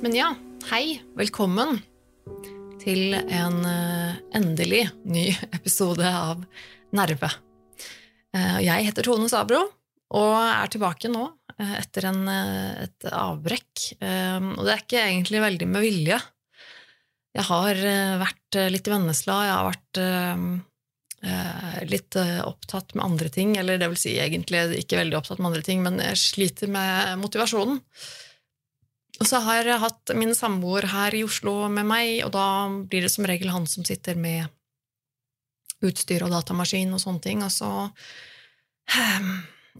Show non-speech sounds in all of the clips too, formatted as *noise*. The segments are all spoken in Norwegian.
Men ja, hei, velkommen til en eh, endelig ny *laughs* episode av Nerve. Eh, Jeg heter Tone Sabro og er tilbake nå eh, etter en, eh, et avbrekk. Eh, Og det er ikke egentlig veldig med vilje. Jeg har vært litt i Vennesla, jeg har vært litt opptatt med andre ting, eller det vil si egentlig ikke veldig opptatt med andre ting, men jeg sliter med motivasjonen. Og så har jeg hatt min samboer her i Oslo med meg, og da blir det som regel han som sitter med utstyr og datamaskin og sånne ting, og så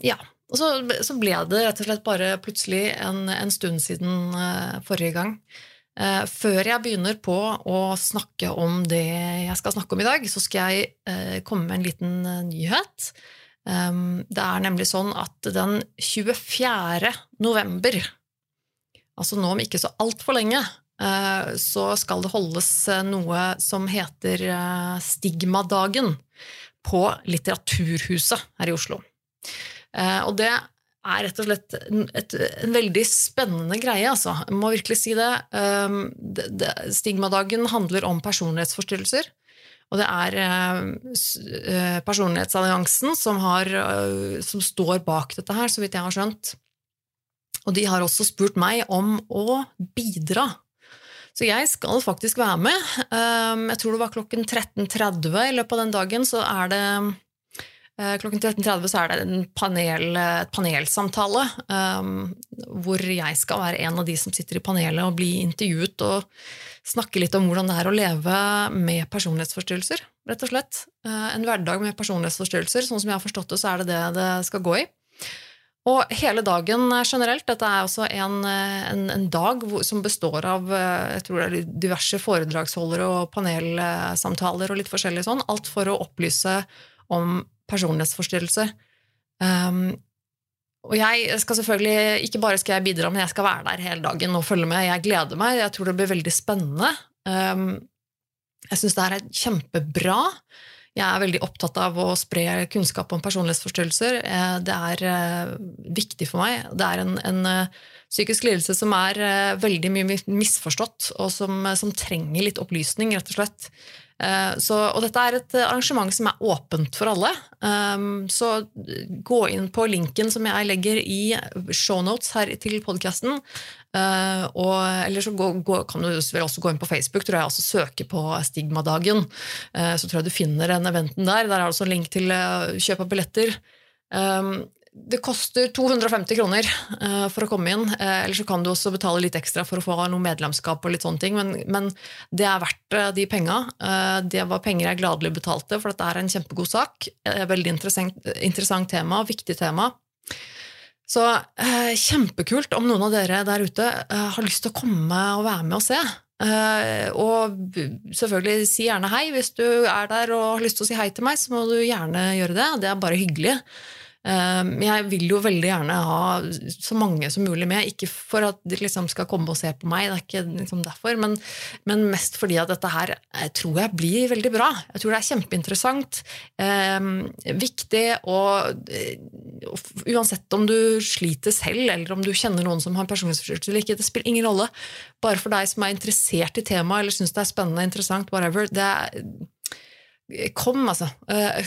Ja. Og så, så ble det rett og slett bare plutselig en, en stund siden uh, forrige gang. Uh, før jeg begynner på å snakke om det jeg skal snakke om i dag, så skal jeg uh, komme med en liten nyhet. Um, det er nemlig sånn at den 24. november altså nå om ikke så altfor lenge, så skal det holdes noe som heter Stigmadagen på Litteraturhuset her i Oslo. Og det er rett og slett et, en veldig spennende greie, altså. Jeg må virkelig si det. det Stigmadagen handler om personlighetsforstyrrelser. Og det er eh, Personlighetsalliansen som, har, som står bak dette her, så vidt jeg har skjønt. Og de har også spurt meg om å bidra. Så jeg skal faktisk være med. Jeg tror det var klokken 13.30 i løpet av den dagen, så er det Klokken 13.30 så er det panel, et panelsamtale hvor jeg skal være en av de som sitter i panelet og bli intervjuet og snakke litt om hvordan det er å leve med personlighetsforstyrrelser, rett og slett. En hverdag med personlighetsforstyrrelser, sånn som jeg har forstått det, så er det det det skal gå i. Og hele dagen generelt, dette er også en, en, en dag som består av jeg tror det er diverse foredragsholdere og panelsamtaler og litt forskjellig sånn, alt for å opplyse om personlighetsforstyrrelser. Um, og jeg skal selvfølgelig, ikke bare skal jeg bidra, men jeg skal være der hele dagen og følge med. Jeg gleder meg, jeg tror det blir veldig spennende. Um, jeg syns det her er kjempebra. Jeg er veldig opptatt av å spre kunnskap om personlighetsforstyrrelser. Det er viktig for meg. Det er en, en psykisk lidelse som er veldig mye misforstått, og som, som, trenger litt opplysning, rett og slett. Så, og dette er et arrangement som er åpent for alle. Så gå inn på linken som jeg legger i shownotes her til podkasten. eller så gå, gå, kan du vel også gå inn på Facebook tror jeg, og søke på Stigmadagen. Så tror jeg du finner den eventen der. Der er det også en link til kjøp av billetter. Det koster 250 kroner uh, for å komme inn, uh, eller så kan du også betale litt ekstra for å få noe medlemskap, og litt sånne ting, men, men det er verdt uh, de penga. det var penger jeg gladelig betalte, for dette er en kjempegod sak. veldig interessant, interessant, tema, viktig tema. Så kjempekult om noen av dere der ute har lyst til å komme og være med og se. og selvfølgelig si gjerne hei. Hvis du er der og har lyst til å si hei til meg, så må du gjerne gjøre det. Det er bare hyggelig. Men jeg vil jo veldig gjerne ha så mange som mulig med, ikke for at de liksom skal komme og se på meg, det er ikke liksom derfor, men, men, mest fordi at dette her jeg tror jeg blir veldig bra. Jeg tror det er kjempeinteressant, eh, viktig, og, og, uansett om du sliter selv, eller om du kjenner noen som har personlighetsforstyrrelse eller ikke, det spiller ingen rolle. Bare for deg som er interessert i temaet, eller syns det er spennende, interessant, whatever. det er Kom, altså.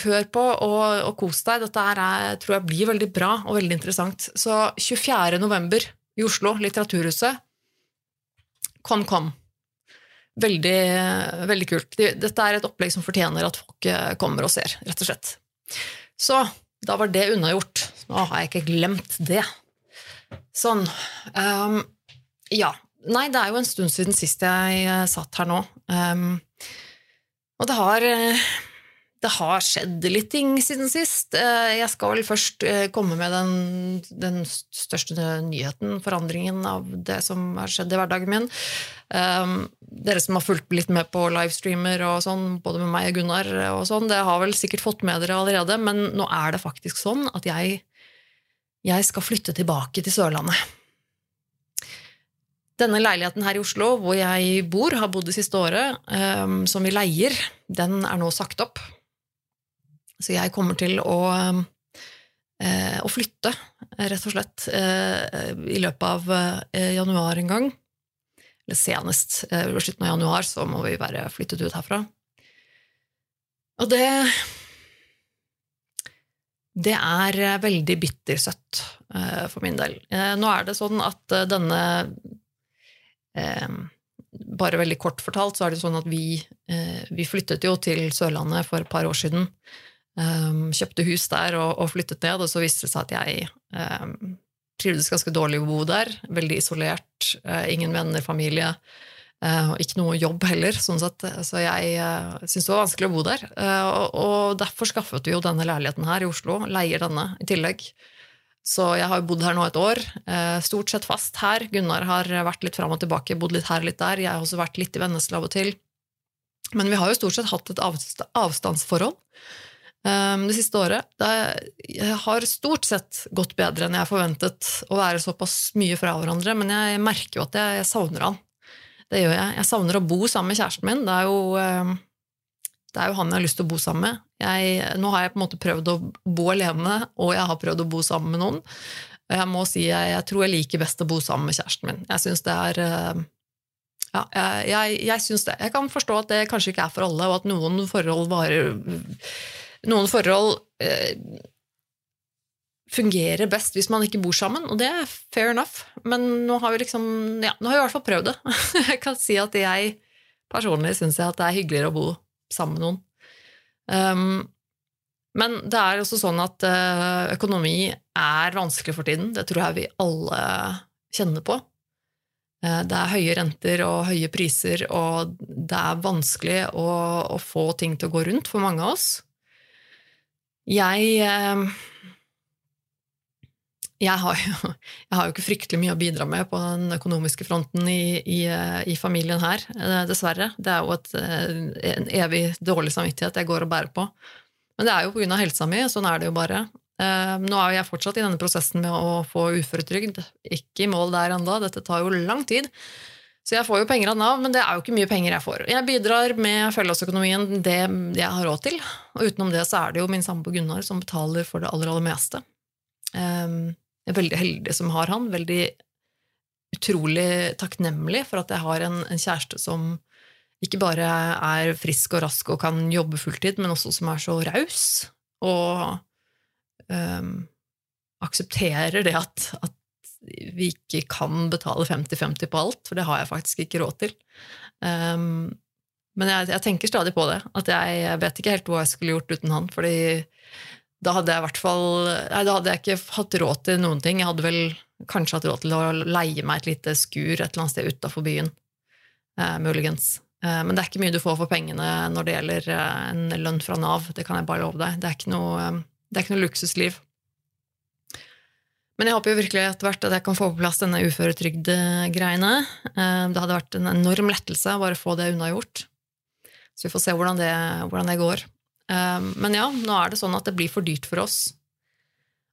Hør på og, og kos deg. Dette her er, tror jeg blir veldig bra og veldig interessant. Så 24. november i Oslo, Litteraturhuset. Kom, kom. Veldig, veldig kult. Dette er et opplegg som fortjener at folk kommer og ser, rett og slett. Så da var det unnagjort. Nå har jeg ikke glemt det. Sånn. Um, ja. Nei, det er jo en stund siden sist jeg satt her nå. Um, og det har, det har skjedd litt ting siden sist. Jeg skal vel først komme med den, den, største nyheten, forandringen av det som har skjedd i hverdagen min. Dere som har fulgt litt med på livestreamer og sånn, både med meg og Gunnar, og sånn, det har vel sikkert fått med dere allerede, men nå er det faktisk sånn at jeg, jeg skal flytte tilbake til Sørlandet. Denne leiligheten her i Oslo, hvor jeg bor, har bodd det siste året, um, som vi leier, den er nå sagt opp. Så jeg kommer til å, uh, å flytte, rett og slett, uh, i løpet av uh, januar en gang. Eller senest ved slutten av januar, så må vi være flyttet ut herfra. Og det det er veldig bittersøtt for min del. Nå er det sånn at denne bare veldig kort fortalt så er det sånn at vi, eh, vi flyttet jo til Sørlandet for et par år siden. Um, kjøpte hus der og, flyttet ned, og så viste det seg at jeg um, trivdes ganske dårlig å bo der. Veldig isolert. Uh, ingen venner, familie. Og ikke noe jobb heller, sånn sett. Så jeg uh, syntes det var vanskelig å bo der. Og, derfor skaffet vi jo denne leiligheten her i Oslo. Leier denne i tillegg. Så jeg har bodd her nå et år, eh, stort sett fast her. Gunnar har vært litt fram og tilbake, bodd litt her og litt der. Jeg har også vært litt i Vennesla av og til. Men vi har jo stort sett hatt et avstandsforhold um, det siste året. Det har stort sett gått bedre enn jeg forventet å være såpass mye fra hverandre, men jeg merker jo at jeg, savner han. Det gjør jeg. Jeg savner å bo sammen med kjæresten min. Det er jo um, det er jo han jeg har lyst til å bo sammen med. Jeg, nå har jeg på en måte prøvd å bo alene, og jeg har prøvd å bo sammen med noen. Og jeg må si jeg, jeg tror jeg liker best å bo sammen med kjæresten min. Jeg syns det er eh, ja, jeg, jeg, jeg syns det. Jeg kan forstå at det kanskje ikke er for alle, og at noen forhold varer Noen forhold eh, fungerer best hvis man ikke bor sammen, og det er fair enough. Men nå har vi liksom Ja, nå har vi i hvert fall prøvd det. *laughs* jeg kan si at jeg personlig syns at det er hyggeligere å bo sammen med noen. Um, men det er også sånn at uh, økonomi er vanskelig for tiden. Det tror jeg vi alle kjenner på. Uh, det er høye renter og høye priser, og det er vanskelig å, å få ting til å gå rundt for mange av oss. Jeg uh, jeg har, jo, *laughs* jeg har, jo, ikke fryktelig mye å bidra med på den økonomiske fronten i, i, i, familien her, eh, dessverre. Det er jo et, eh, en evig dårlig samvittighet jeg går og bærer på. Men det er jo pga. helsa mi, sånn er det jo bare. Eh, nå er jeg fortsatt i denne prosessen med å få uføretrygd. Ikke i mål der ennå, dette tar jo lang tid. Så jeg får jo penger av Nav, men det er jo ikke mye penger jeg får. Jeg bidrar med fellesøkonomien det jeg har råd til, og utenom det så er det jo min samboer Gunnar som betaler for det aller, aller meste. Um, jeg er veldig heldig som har han. Veldig utrolig takknemlig for at jeg har en, en kjæreste som ikke bare er frisk og rask og kan jobbe fulltid, men også som er så raus og um, aksepterer det at, at, vi ikke kan betale 50-50 på alt, for det har jeg faktisk ikke råd til. Um, men jeg, jeg, tenker stadig på det, at jeg, jeg vet ikke helt hva jeg skulle gjort uten han, fordi da hadde jeg i hvert fall nei, Da hadde jeg ikke hatt råd til noen ting. Jeg hadde vel kanskje hatt råd til å leie meg et lite skur et eller annet sted utafor byen. Eh, muligens. Eh, men det er ikke mye du får for pengene når det gjelder eh, en lønn fra Nav. Det kan jeg bare love deg. Det er ikke noe, eh, det er ikke noe luksusliv. Men jeg håper jo virkelig etter hvert at jeg kan få på plass denne uføretrygdgreiene. Eh, det hadde vært en enorm lettelse å bare få det unnagjort. Så vi får se hvordan det, hvordan det går. Ehm, men ja, nå er det sånn at det blir for dyrt for oss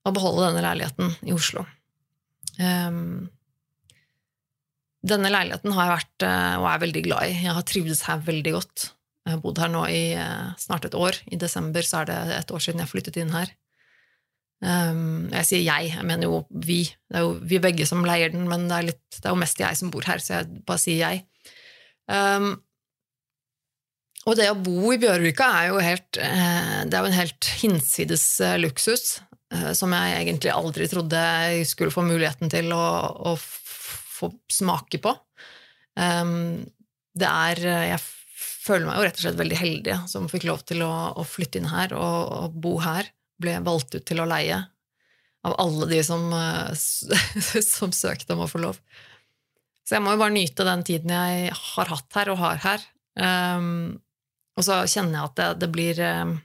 å beholde denne leiligheten i Oslo. Ehm, denne leiligheten har jeg vært eh, og er veldig glad i. Jeg har trivdes her veldig godt. Jeg har bodd her nå i eh, snart et år. I desember så er det et år siden jeg flyttet inn her. Um, jeg sier jeg, jeg mener jo vi. Det er jo vi begge som leier den, men det er, litt, det er jo mest jeg som bor her, så jeg bare sier jeg. Og det å bo i Bjørvika er jo, helt, eh, det er jo en helt hinsides eh, luksus, eh, som jeg egentlig aldri trodde jeg skulle få muligheten til å, å få smake på. Ehm, det er Jeg føler meg jo rett og slett veldig heldig som fikk lov til å, å flytte inn her og, og, bo her. Ble valgt ut til å leie av alle de som, *laughs* som søkte om å få lov. Så jeg må jo bare nyte den tiden jeg har hatt her og har her. Um, og så kjenner jeg at det, det blir eh,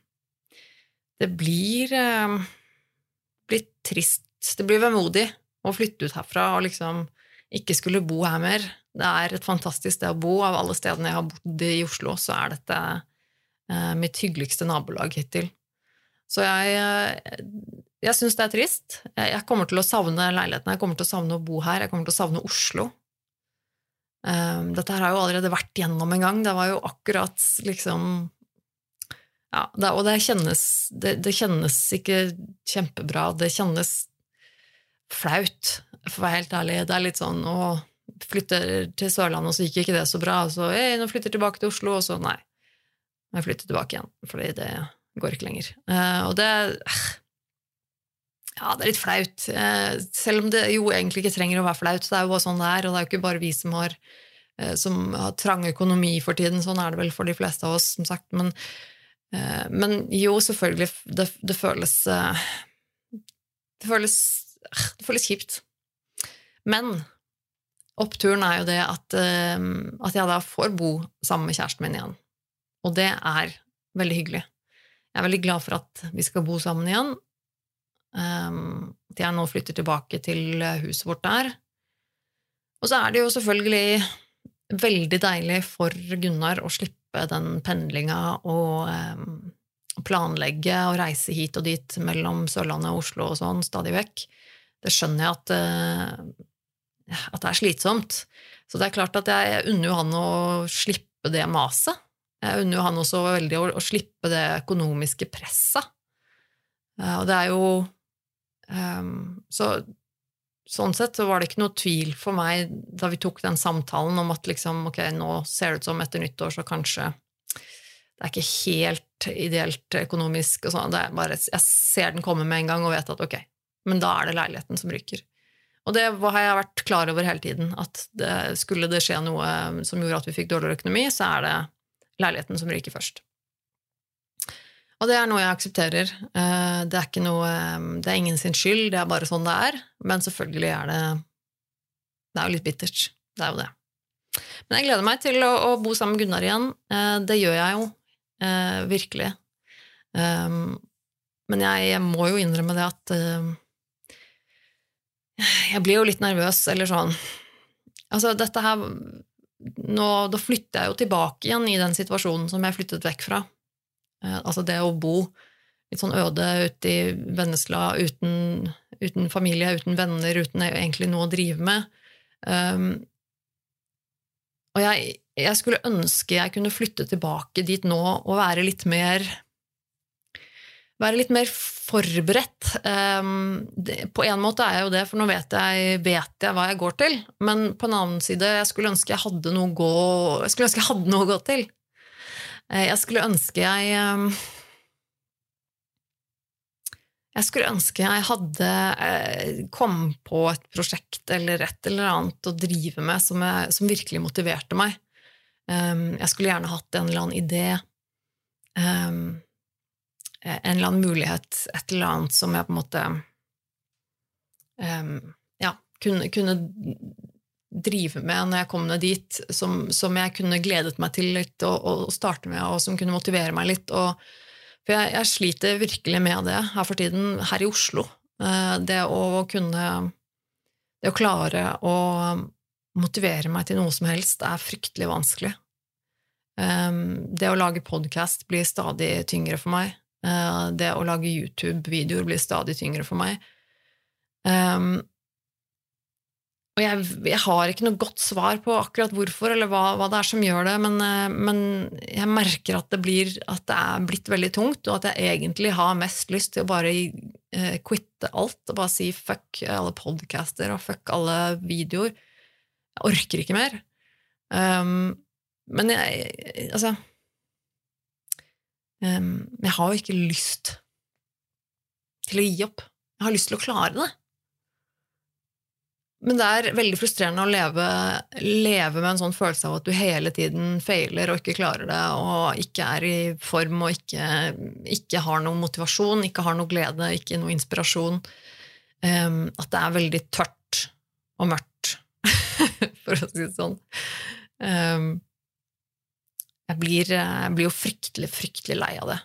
Det blir eh, blir trist. Det blir vemodig å flytte ut herfra og liksom ikke skulle bo her mer. Det er et fantastisk sted å bo. Av alle stedene jeg har bodd i Oslo, så er dette eh, mitt hyggeligste nabolag hittil. Så jeg, jeg syns det er trist. Jeg kommer til å savne leiligheten, jeg kommer til å savne å bo her, jeg kommer til å savne Oslo. Um, dette her har jo allerede vært gjennom en gang. Det var jo akkurat liksom ja, det, Og det kjennes, det, det kjennes ikke kjempebra. Det kjennes flaut, for å være helt ærlig. Det er litt sånn å flytte til Sørlandet, og så gikk ikke det så bra. Og så hey, nå flytter jeg tilbake til Oslo, og så nei. Jeg flytter tilbake igjen, fordi det går ikke lenger. Uh, og det Ja, det er litt flaut. Uh, selv om det jo egentlig ikke trenger å være flaut. Det er jo bare sånn det er, og det er jo ikke bare vi som har, uh, som har trang økonomi for tiden. Sånn er det vel for de fleste av oss, som sagt. Men, men jo, selvfølgelig, det, det føles det føles, det føles kjipt. Men oppturen er jo det at, at jeg da får bo sammen med kjæresten min igjen. Og det er veldig hyggelig. Jeg er veldig glad for at vi skal bo sammen igjen. Um, at jeg nå flytter tilbake til huset vårt der. Og så er det jo selvfølgelig veldig deilig for Gunnar å slippe den pendlinga og um, planlegge og reise hit og dit mellom Sørlandet og Oslo og sånn stadig vekk. Det skjønner jeg at, uh, at det er slitsomt. Så det er klart at jeg unner jo han å slippe det maset. Jeg unner jo han også veldig å, å, slippe det økonomiske presset. Uh, og det er jo um, Så sånn sett så var det ikke noe tvil for meg da vi tok den samtalen om at liksom, ok, nå ser det ut som etter nyttår så kanskje det er ikke helt ideelt økonomisk. og sånn, Jeg ser den komme med en gang og vet at ok, men da er det leiligheten som ryker. Og det har jeg vært klar over hele tiden, at det, skulle det skje noe som gjorde at vi fikk dårligere økonomi, så er det leiligheten som ryker først. Og det er noe jeg aksepterer. Eh, det er, noe, eh, det er ingen sin skyld, det er bare sånn det er. Men selvfølgelig er det Det er jo litt bittert. Det er jo det. Men jeg gleder meg til å, å bo sammen med Gunnar igjen. Eh, det gjør jeg jo. Virkelig. Men jeg, jeg må jo innrømme det at Jeg blir jo litt nervøs, eller sånn Altså, dette her nå, da flytter jeg jo tilbake igjen i den situasjonen som jeg flyttet vekk fra. Eh, altså det å bo litt sånn øde ute i Vennesla uten, uten, familie, uten venner, uten egentlig noe å drive med. Um, og jeg, jeg, skulle ønske jeg kunne flytte tilbake dit nå og være litt mer være litt mer forberedt. Um, det, på en måte er jeg jo det, for nå vet jeg, vet jeg, hva jeg går til. Men på en annen side, jeg skulle ønske jeg hadde noe, gå, jeg skulle ønske jeg hadde noe å gå til. Uh, jeg skulle ønske jeg um, Jeg skulle ønske jeg hadde uh, kom på et prosjekt eller et eller annet å drive med som, jeg, som virkelig motiverte meg. Um, jeg skulle gjerne hatt en eller annen idé. Um, Eh, en eller annen mulighet, et eller annet som jeg på en måte ja, kunne, kunne, drive med når jeg kom ned dit, som, som jeg kunne gledet meg til litt å, starte med, og som kunne motivere meg litt. Og, for jeg, jeg, sliter virkelig med det her for tiden, her i Oslo. Uh, det å kunne Det å klare å motivere meg til noe som helst er fryktelig vanskelig. Um, det å lage podkast blir stadig tyngre for meg. Eh, det å lage YouTube-videoer blir stadig tyngre for meg. Um, og jeg, jeg, har ikke noe godt svar på akkurat hvorfor, eller hva, hva det er som gjør det, men, eh, men, jeg merker at det, blir, at det er blitt veldig tungt, og at jeg egentlig har mest lyst til å bare uh, quitte alt og bare si fuck alle podcaster og fuck alle videoer. Jeg orker ikke mer. Um, men jeg, altså Um, jeg har jo ikke lyst til å gi opp. Jeg har lyst til å klare det. Men det er veldig frustrerende å leve, leve, med en sånn følelse av at du hele tiden feiler og ikke klarer det, og ikke er i form og ikke, ikke har noe motivasjon, ikke har noe glede, ikke noe inspirasjon. Um, at det er veldig tørt og mørkt, *laughs* for å si det sånn. Um, jeg blir, jeg blir, jo fryktelig, fryktelig lei av det.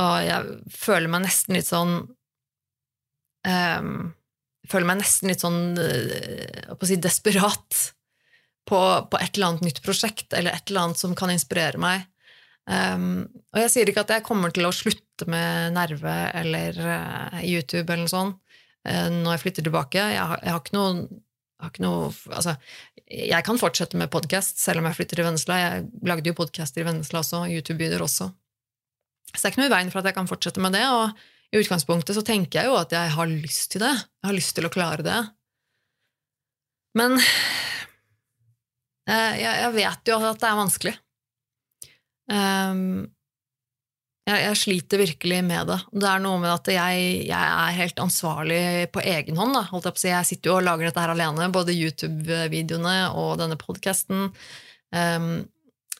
Og jeg føler meg nesten litt sånn um, Føler meg nesten litt sånn å si desperat på, på, et eller annet nytt prosjekt, eller et eller annet som kan inspirere meg. Um, og jeg sier ikke at jeg kommer til å slutte med Nerve eller uh, YouTube eller noe sånt uh, når jeg flytter tilbake. Jeg har, jeg har ikke noe har ikke noe Altså, jeg kan fortsette med podkast selv om jeg flytter til Vennesla. Jeg lagde jo podkaster i Vennesla også, YouTube-videoer også. Så det er ikke noe i veien for at jeg kan fortsette med det. Og i utgangspunktet så tenker jeg jo at jeg har lyst til det. Jeg har lyst til å klare det. Men eh, jeg, vet jo at det er vanskelig. Um, jeg, sliter virkelig med det. Det er noe med at jeg, er helt ansvarlig på egen hånd. Jeg, si. jeg sitter jo og lager dette her alene, både YouTube-videoene og denne podkasten. Um,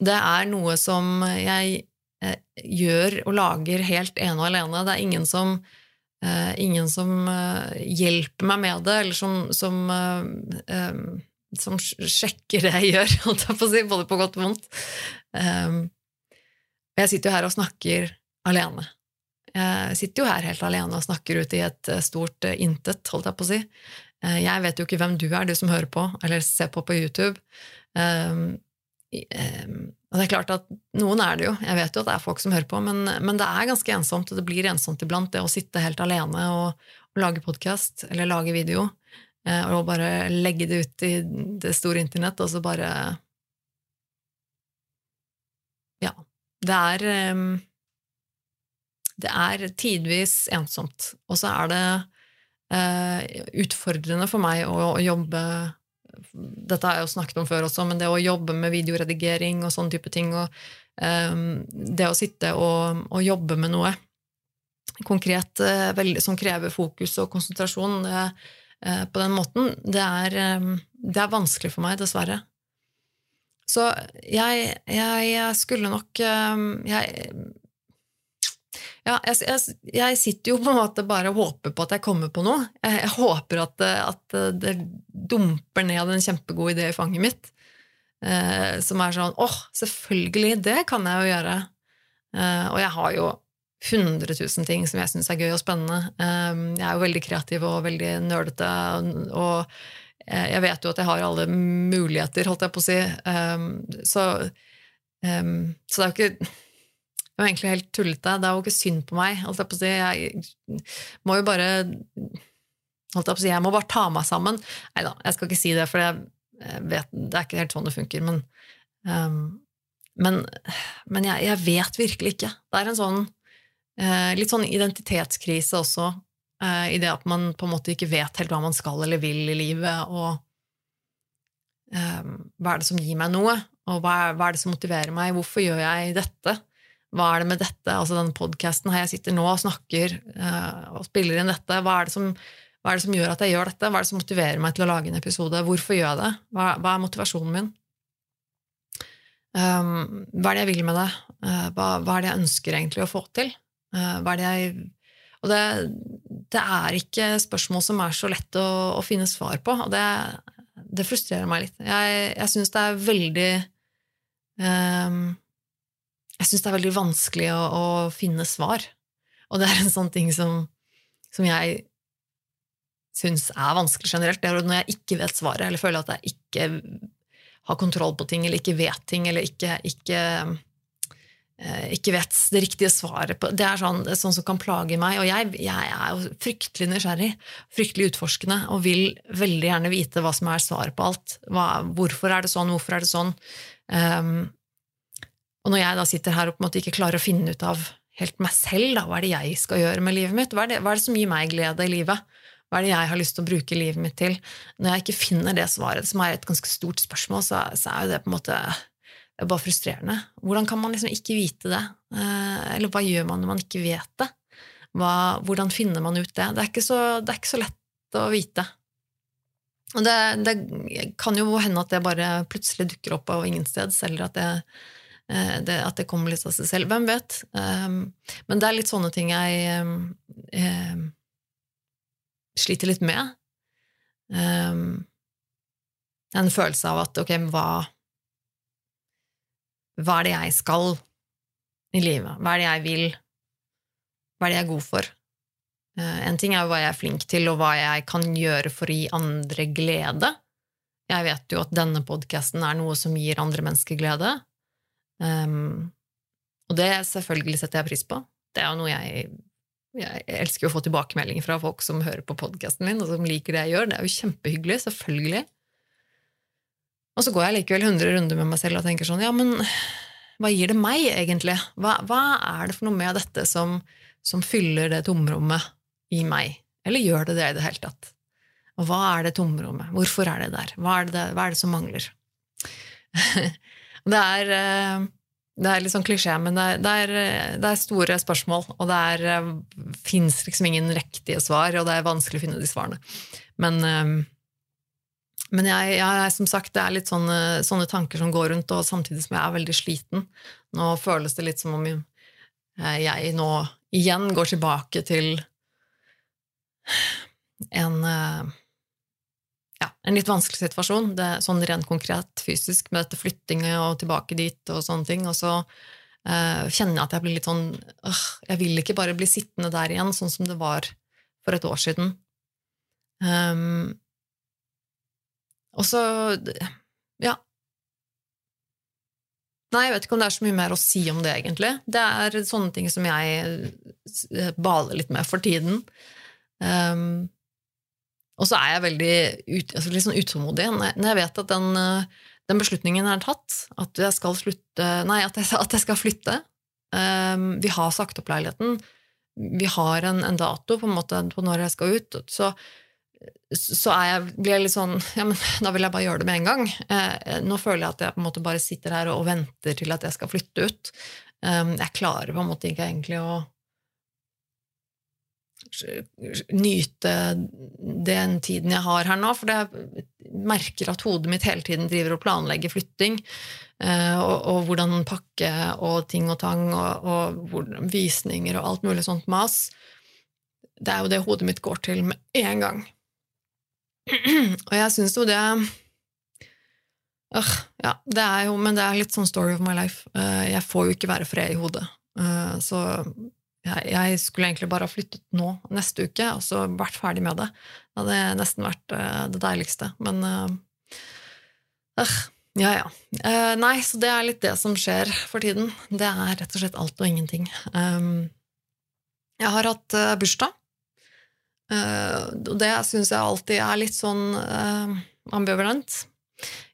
det er noe som jeg gjør og lager helt ene og alene. Det er ingen som, eh, ingen som eh, hjelper meg med det, eller som, som, eh, som sjekker det jeg gjør, *laughs* holdt jeg på å si, både på godt og vondt. Jeg sitter jo her og snakker alene. Jeg sitter jo her helt alene og snakker ut i et eh, stort intet, holdt jeg på å si. Jeg vet jo ikke hvem du er, du som hører på, eller ser på på YouTube. Um, og det er klart at noen er det jo, jeg vet jo at det er folk som hører på, men, men det er ganske ensomt, og det blir ensomt iblant, det å sitte helt alene og, og lage podkast eller lage video, uh, og bare legge det ut i det store internett, og så bare Ja det er ehm, Det er tidvis ensomt. Og så er det eh, utfordrende for meg å, å jobbe dette har jeg jo snakket om før også, men det å jobbe med videoredigering og sånne type ting, og um, det å sitte og, og, jobbe med noe konkret uh, veldig, som krever fokus og konsentrasjon uh, på den måten, det er, um, det er, vanskelig for meg, dessverre. Så jeg, jeg, jeg skulle nok ehm, jeg, ja, jeg, jeg, sitter jo på en måte bare og håper på at jeg kommer på noe. Jeg, håper at, at, det dumper ned en kjempegod idé i fanget mitt. Eh, som er sånn åh, selvfølgelig, det kan jeg jo gjøre. Eh, og jeg har jo 100 000 ting som jeg syns er gøy og spennende. Eh, jeg er jo veldig kreativ og veldig nerdete. og Eh, jeg vet jo at jeg har alle muligheter, holdt jeg på å si. Så, så, det er jo ikke jo egentlig helt tullete. Det er jo ikke synd på meg, holdt jeg på å si. Jeg må jo bare holdt jeg på å si, jeg må bare ta meg sammen. Nei da, jeg skal ikke si det, for jeg vet, det er ikke helt sånn det funker. Men, um, men, men jeg, jeg, vet virkelig ikke. Det er en sånn uh, litt sånn identitetskrise også Uh, I det at man på en måte ikke vet helt hva man skal eller vil i livet, og um, hva er det som gir meg noe, og hva er, hva er, det som motiverer meg, hvorfor gjør jeg dette, hva er det med dette, altså denne podkasten her jeg sitter nå og snakker uh, og spiller inn dette, hva er, som, hva er, det som, gjør at jeg gjør dette, hva er det som motiverer meg til å lage en episode, hvorfor gjør jeg det, hva, hva er motivasjonen min? Um, hva er det jeg vil med det, uh, hva, hva, er det jeg ønsker egentlig å få til, hva er det jeg og det, det, er ikke spørsmål som er så lett å, å finne svar på, og det, det frustrerer meg litt. Jeg, jeg syns det er veldig um, Jeg syns det er veldig vanskelig å, å, finne svar. Og det er en sånn ting som, som jeg syns er vanskelig generelt. Det er når jeg ikke vet svaret, eller føler at jeg ikke har kontroll på ting, eller ikke vet ting, eller ikke, ikke Eh, ikke vet det riktige svaret på Det er sånn, det er sånn som kan plage meg. Og jeg, jeg, er jo fryktelig nysgjerrig, fryktelig utforskende, og vil veldig gjerne vite hva som er svaret på alt. Hva, hvorfor er det sånn, hvorfor er det sånn? Um, og når jeg da sitter her og på en måte ikke klarer å finne ut av helt meg selv, da, hva er det jeg skal gjøre med livet mitt? Hva er, det, hva er det som gir meg glede i livet? Hva er det jeg har lyst til å bruke livet mitt til? Når jeg ikke finner det svaret, som er et ganske stort spørsmål, så, så er jo det på en måte det er bare frustrerende. Hvordan kan man liksom ikke vite det? Eh, eller hva gjør man når man ikke vet det? Hva, hvordan finner man ut det? Det er så, er ikke så lett å vite. Og det, det, kan jo hende at det bare plutselig dukker opp av ingensteds, eller at det, det, at det kommer litt av seg selv. Hvem vet? Um, men det er litt sånne ting jeg um, um, sliter litt med. en følelse av at ok, hva hva er det jeg skal i livet? Hva er det jeg vil? Hva er det jeg er god for? Eh, en ting er hva jeg er flink til, og hva jeg kan gjøre for å gi andre glede. Jeg vet jo at denne podkasten er noe som gir andre mennesker glede. Um, og det selvfølgelig setter jeg pris på. Det er jo noe jeg Jeg elsker å få tilbakemeldinger fra folk som hører på podkasten min, og som liker det jeg gjør. Det er jo kjempehyggelig, selvfølgelig. Og så går jeg likevel 100 runder med meg selv og tenker sånn Ja, men hva gir det meg, egentlig? Hva, hva er det for noe med dette som, som fyller det tomrommet i meg? Eller gjør det det i det hele tatt? Og hva er det tomrommet? Hvorfor er det der? Hva er det, hva er det som mangler? *laughs* det er eh, det er litt sånn klisjé, men det er, det, er, er, store spørsmål. Og det er, eh, fins liksom ingen riktige svar, og det er vanskelig å finne de svarene. Men, eh, men jeg, jeg, som sagt, det er litt sånne, sånne, tanker som går rundt, og samtidig som jeg er veldig sliten. Nå føles det litt som om jeg nå igjen går tilbake til en en litt vanskelig situasjon, det er sånn rent konkret fysisk, med dette flyttinget og tilbake dit og sånne ting. Og så uh, kjenner jeg at jeg blir litt sånn øh, Jeg vil ikke bare bli sittende der igjen, sånn som det var for et år siden. Um, og så Ja. Nei, jeg vet ikke om det er så mye mer å si om det, egentlig. Det er sånne ting som jeg eh, baler litt med for tiden. Um, og så er jeg veldig ut, altså litt sånn utålmodig når jeg vet at den, eh, den, beslutningen er tatt, at jeg skal, slutte, nei, at jeg, at jeg skal flytte. Um, vi har sagt opp leiligheten. Vi har en, en, dato på en måte på når jeg skal ut. Så, så jeg, blir jeg litt sånn Ja, men da vil jeg bare gjøre det med en gang. Uh, nå føler jeg at jeg på en måte bare sitter her og, og venter til at jeg skal flytte ut. Um, jeg klarer på en måte ikke egentlig å nyte den tiden jeg har her nå, for jeg merker at hodet mitt hele tiden driver og planlegger flytting, eh, og, og hvordan pakke og ting og tang og, og visninger og alt mulig sånt mas. Det er jo det hodet mitt går til med en gang. *clears throat* Og jeg syns jo det øh, ja, det er jo, Men det er litt sånn story of my life. Eh, jeg får jo ikke være fred i hodet. Eh, så jeg, jeg, skulle egentlig bare ha flyttet nå, neste uke, og så vært ferdig med det. Det hadde nesten vært uh, det deiligste. Men uh, uh, ja, ja. Uh, nei, så det er litt det som skjer for tiden. Det er rett og slett alt og ingenting. Um, jeg har hatt bursdag, og det syns jeg alltid er litt sånn ambivalent.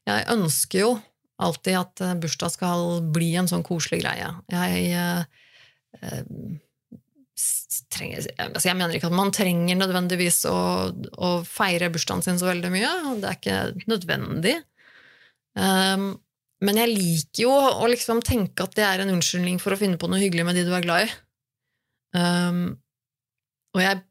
Jeg ønsker jo alltid at bursdag skal bli en sånn koselig greie. Jeg trenger, altså Jeg mener ikke at man trenger nødvendigvis å, å, feire bursdagen sin så veldig mye. Det er ikke nødvendig. Um, men jeg liker jo å liksom tenke at det er en unnskyldning for å finne på noe hyggelig med de du er glad i. Um, og jeg,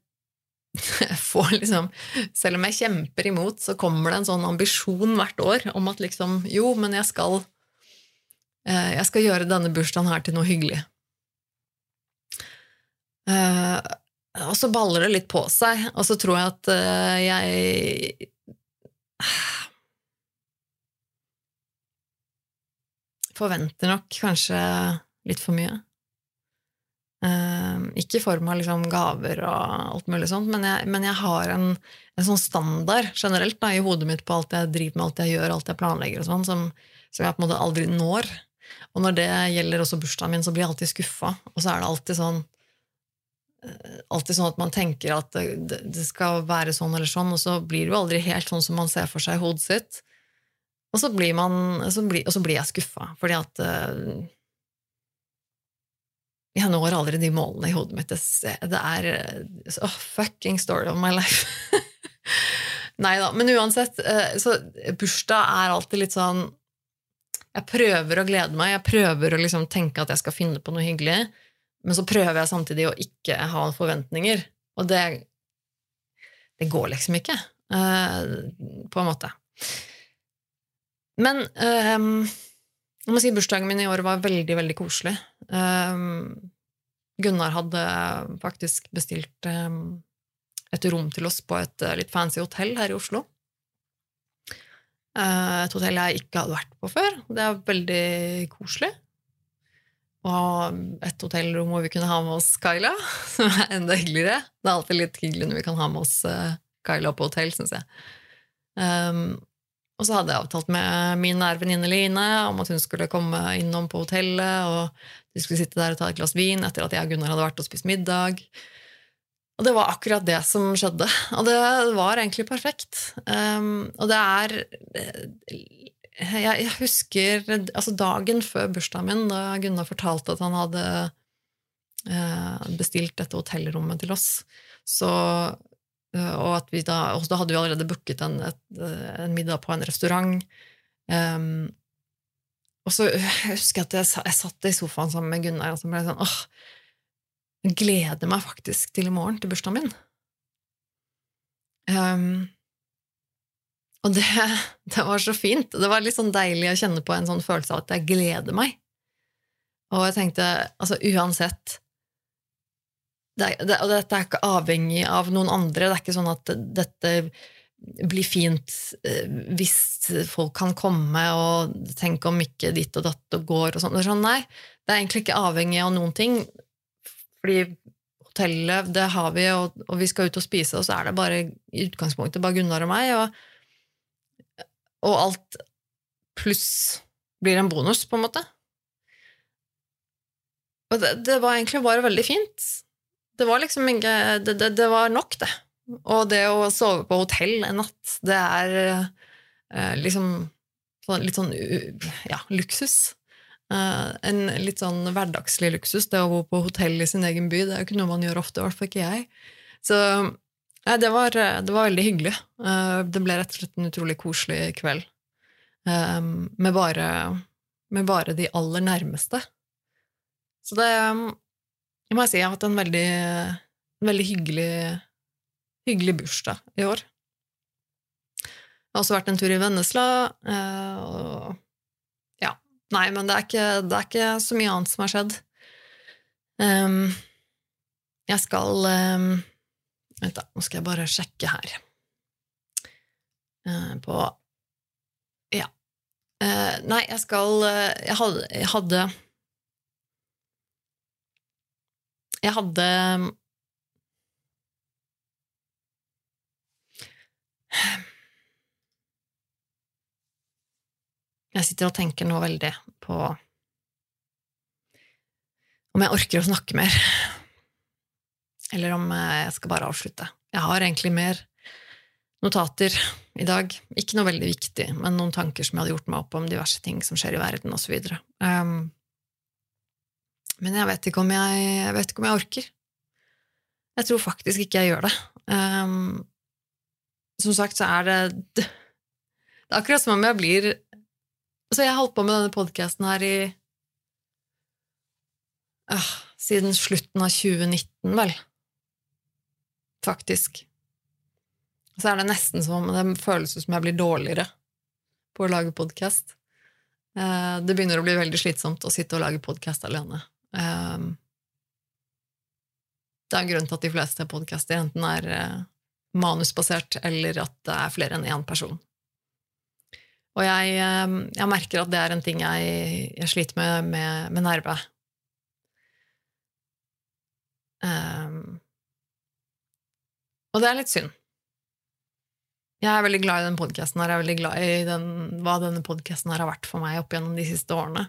*laughs* jeg får liksom Selv om jeg kjemper imot, så kommer det en sånn ambisjon hvert år om at liksom Jo, men jeg skal, uh, jeg skal gjøre denne bursdagen her til noe hyggelig. Uh, og så baller det litt på seg, og så tror jeg at uh, jeg Forventer nok kanskje litt for mye. Uh, ikke i form av liksom gaver og alt mulig sånt, men jeg, men jeg har en, en, sånn standard generelt da, i hodet mitt på alt jeg driver med, alt jeg gjør, alt jeg planlegger, og sånn, som, som, jeg på en måte aldri når. Og når det gjelder også bursdagen min, så blir jeg alltid skuffa. Og så er det alltid sånn alltid sånn at man tenker at det, det, skal være sånn eller sånn, og så blir det jo aldri helt sånn som man ser for seg i hodet sitt. Og så blir, man, så blir, og så blir jeg skuffa, fordi at uh, Jeg når aldri de målene i hodet mitt. Det, det er oh, fucking story of my life. *laughs* Nei da. Men uansett, uh, så bursdag er alltid litt sånn Jeg prøver å glede meg, jeg prøver å liksom tenke at jeg skal finne på noe hyggelig. Men så prøver jeg samtidig å ikke ha forventninger. Og det, det går liksom ikke, uh, på en måte. Men um, jeg må si bursdagen min i år var veldig, veldig koselig. Um, Gunnar hadde faktisk bestilt um, et rom til oss på et litt fancy hotell her i Oslo. Uh, et hotell jeg ikke hadde vært på før. Det er veldig koselig og et hotellrom hvor vi kunne ha med oss Kyla, *laughs* som er enda hyggeligere. Det er alltid litt hyggelig når vi kan ha med oss uh, Kyla på hotell, syns jeg. Um, og så hadde jeg avtalt med min nære venninne Line om at hun skulle komme innom på hotellet, og vi skulle sitte der og ta et glass vin etter at jeg og Gunnar hadde vært og spist middag. Og det var akkurat det som skjedde. Og det var egentlig perfekt. Um, og det er jeg, jeg husker altså dagen før bursdagen min, da Gunnar fortalte at han hadde eh, bestilt dette hotellrommet til oss, så eh, og at vi da, og da hadde vi allerede booket en, et, en middag på en restaurant. Um, og så husker jeg at jeg, jeg satt i sofaen sammen med Gunnar og så ble jeg sånn åh, jeg gleder meg faktisk til i morgen, til bursdagen min. Um, og det, *laughs* det, var så fint. Det var litt sånn deilig å kjenne på en sånn følelse av at jeg gleder meg. Og jeg tenkte, altså uansett det, det, Og dette er ikke avhengig av noen andre. Det er ikke sånn at dette blir fint eh, hvis folk kan komme, og tenk om ikke ditt og datt og går og sånn. sånn. Nei, det er egentlig ikke avhengig av noen ting. Fordi hotellet, det har vi, og, og vi skal ut og spise, og så er det bare i utgangspunktet bare Gunnar og meg. og og alt pluss blir en bonus, på en måte. Og det, det var egentlig bare veldig fint. Det var liksom ikke det, det, det, var nok, det. Og det å sove på hotell en natt, det er eh, liksom sånn, litt sånn ja, luksus. Uh, en litt sånn hverdagslig luksus, det å bo på hotell i sin egen by. Det er jo ikke noe man gjør ofte, i hvert fall ikke jeg. Så ja, det, var, det var veldig hyggelig. Eh, det ble rett og slett en utrolig koselig kveld. Eh, med bare, med bare de aller nærmeste. Så det jeg må jeg si jeg har hatt en veldig, en veldig hyggelig, hyggelig bursdag i år. Jeg har også vært en tur i Vennesla. Eh, og ja. Nei, men det er, ikke, det er ikke så mye annet som har skjedd. Jeg skal Vent, da. Nå skal jeg bare sjekke her. Eh, på Ja. Eh, nei, jeg skal eh, Jeg hadde Jeg hadde, jeg hadde Jeg sitter og tenker nå veldig på om jeg orker å snakke mer eller om eh, jeg skal bare avslutte. Jeg har egentlig mer notater i dag. Ikke noe veldig viktig, men noen tanker som jeg hadde gjort meg opp om diverse ting som skjer i verden, osv. Um, men jeg vet, ikke om jeg, jeg vet ikke om jeg orker. Jeg tror faktisk ikke jeg gjør det. Um, som sagt så er det Det er akkurat som om jeg blir Altså, jeg har holdt på med denne podkasten her i øh, Siden slutten av 2019, vel faktisk. Så er det nesten som om det føles som jeg blir dårligere på å lage podkast. Eh, det begynner å bli veldig slitsomt å sitte og lage podkast alene. Eh, det er en grunn til at de fleste podkaster enten er eh, manusbasert, eller at det er flere enn én person. Og jeg, jeg, merker at det er en ting jeg, jeg sliter med med, med nerve. Um, og det er litt synd. Jeg er veldig glad i den podkasten her. Jeg er veldig glad i den, hva denne podkasten har vært for meg opp gjennom de siste årene.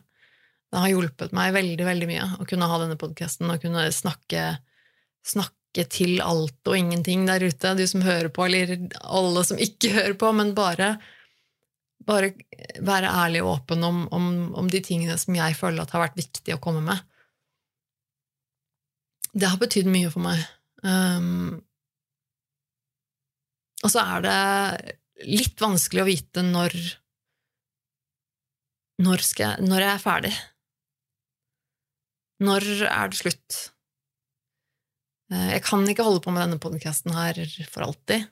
Det har hjulpet meg veldig veldig mye å kunne ha denne podkasten og kunne snakke, snakke, til alt og ingenting der ute. Du som hører på, eller alle som ikke *laughs* hører på, men bare, bare være ærlig og åpen om, om, om, de tingene som jeg føler at har vært viktig å komme med. Det har betydd mye for meg. Um, og så er det litt vanskelig å vite når når, jeg, når jeg er ferdig. Når er det slutt? Eh, jeg kan ikke holde på med denne podkasten her for alltid.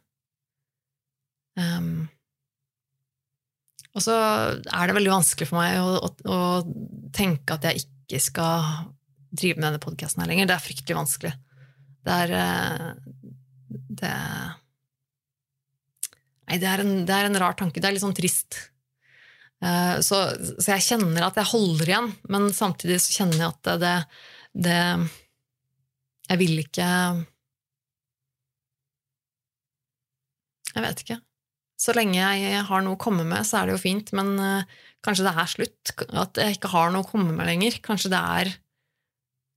Um, og så er det veldig vanskelig for meg å, å, å tenke at jeg ikke skal drive med denne podkasten her lenger. Det er fryktelig vanskelig. Det er eh, Det Nei, det er, en, det er, en, rar tanke. Det er litt sånn trist. Uh, så, så, jeg kjenner at jeg holder igjen, men samtidig så kjenner jeg at det, det Jeg vil ikke Jeg vet ikke. Så lenge jeg har noe å komme med, så er det jo fint, men uh, kanskje det er slutt. At jeg ikke har noe å komme med lenger. Kanskje det er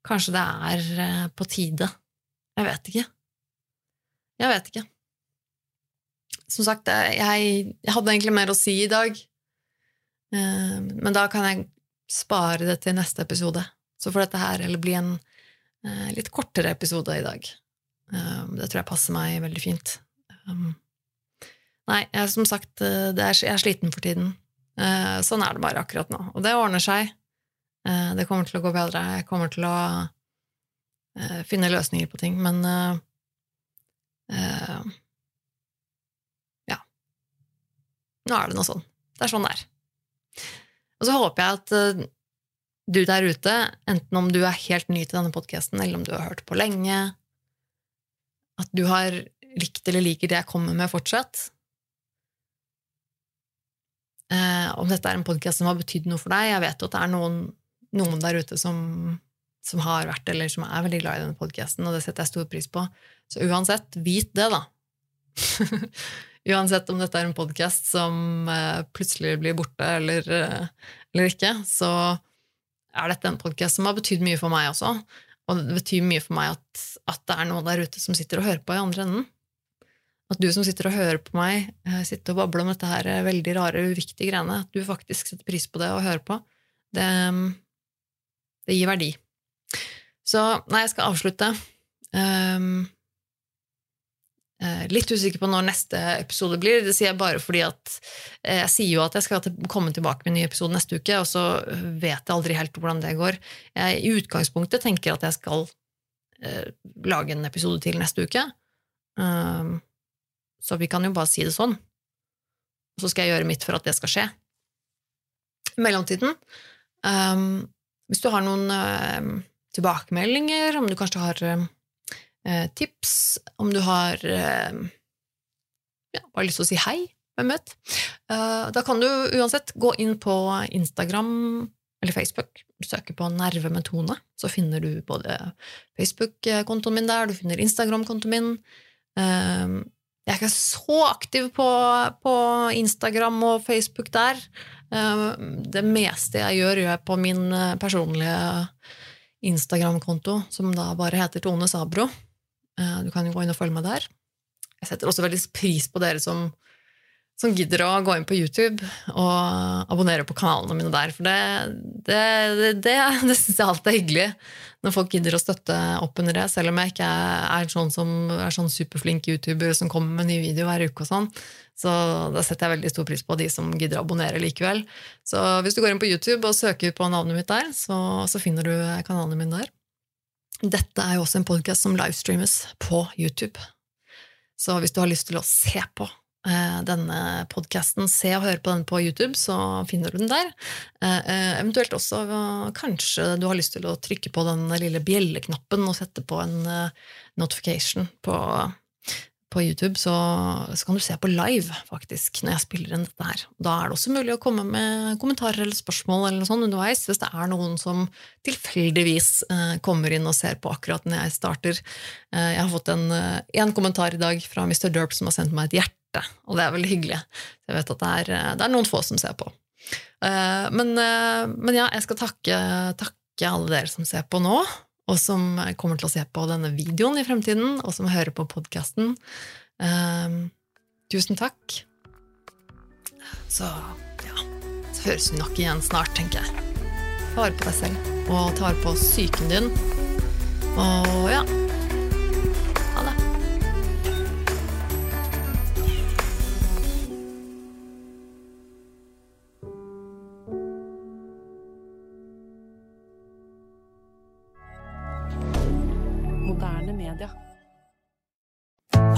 Kanskje det er uh, på tide. Jeg vet ikke. Jeg vet ikke som sagt, jeg, jeg, hadde egentlig mer å si i dag. Eh, men da kan jeg spare det til neste episode. Så får dette her eller bli en eh, litt kortere episode i dag. Eh, det tror jeg passer meg veldig fint. Um, nei, jeg, som sagt, er, jeg er sliten for tiden. Sånn er det bare akkurat nå. Og det ordner seg. Det kommer til å gå bedre. Jeg kommer til å finne løsninger på ting, men Ja. Nå er det noe sånn. Det er sånn det er. Og så håper jeg at uh, du der ute, enten om du er helt ny til denne podkasten, eller om du har hørt på lenge, at du har likt eller liker det jeg kommer med fortsatt. Uh, om dette er en podkast som har betydd noe for deg. Jeg vet jo at det er noen, noen der ute som, som, har vært eller som er veldig glad i denne podkasten, og det setter jeg stor pris på. Så uansett, vit det, da. *laughs* Uansett om dette er en podkast som eh, plutselig blir borte eller, eh, eller ikke, så er dette en podkast som har betydd mye for meg også. Og det betyr mye for meg at, at, det er noen der ute som sitter og hører på i andre enden. At du som sitter og hører på meg, eh, sitter og babler om dette her veldig rare, uviktige greiene, at du faktisk setter pris på det og hører på, det, det gir verdi. Så nei, jeg skal avslutte. Um, litt usikker på når neste episode blir. Det sier jeg bare fordi at eh, jeg sier jo at jeg skal komme tilbake med en ny episode neste uke, og så vet jeg aldri helt hvordan det går. Jeg i utgangspunktet tenker at jeg skal eh, lage en episode til neste uke. Um, så vi kan jo bare si det sånn. Så skal jeg gjøre mitt for at det skal skje. I mellomtiden, um, hvis du har noen tilbakemeldinger, om du kanskje har eh, tips, om du har eh, ja, bare lyst til å si hei, hvem vet. Eh, da kan du uansett gå inn på Instagram eller Facebook, søke på Nerve med Tone, så finner du både Facebook-kontoen min der, du finner Instagram-kontoen min. Eh, jeg er ikke så aktiv på, på Instagram og Facebook der. Eh, det meste jeg gjør, gjør jeg på min eh, personlige Instagram-konto, som da bare heter Tone Sabro. Eh, du kan jo gå inn og følge meg der. Jeg setter også veldig pris på dere som, som gidder å gå inn på YouTube og abonnere på kanalene mine der. For det, det, det, det, det syns jeg alltid er hyggelig når folk gidder å støtte opp under det, selv om jeg ikke er sånn som er sånn superflink YouTuber som kommer med nye videoer hver uke og sånn. Så da setter jeg veldig stor pris på de som gidder å abonnere likevel. Så hvis du går inn på YouTube og søker på navnet mitt der, så, så finner du kanalene mine der. Dette er jo også en podkast som livestreames på YouTube. Så hvis du har lyst til å se på eh, denne podkasten, se og høre på den på YouTube, så finner du den der. Eh, eh, eventuelt også kanskje du har lyst til å trykke på den lille bjelleknappen og sette på en notification på på YouTube, så, så, kan du se på live, faktisk, når jeg spiller inn dette her. Da er det også mulig å komme med kommentarer eller spørsmål eller noe sånt underveis, hvis det er noen som tilfeldigvis eh, kommer inn og ser på akkurat når jeg starter. Eh, jeg har fått en, eh, en, kommentar i dag fra Mr. Derp som har sendt meg et hjerte, og det er veldig hyggelig. Jeg vet at det er, eh, det er noen få som ser på. Eh, men, eh, men, ja, jeg skal takke, takke alle dere som ser på nå og som kommer til å se på denne videoen i fremtiden, og som hører på podkasten. Um, ehm, tusen takk. Så ja Så høres vi nok igjen snart, tenker jeg. Ta vare på deg selv, og ta vare på psyken din. Og ja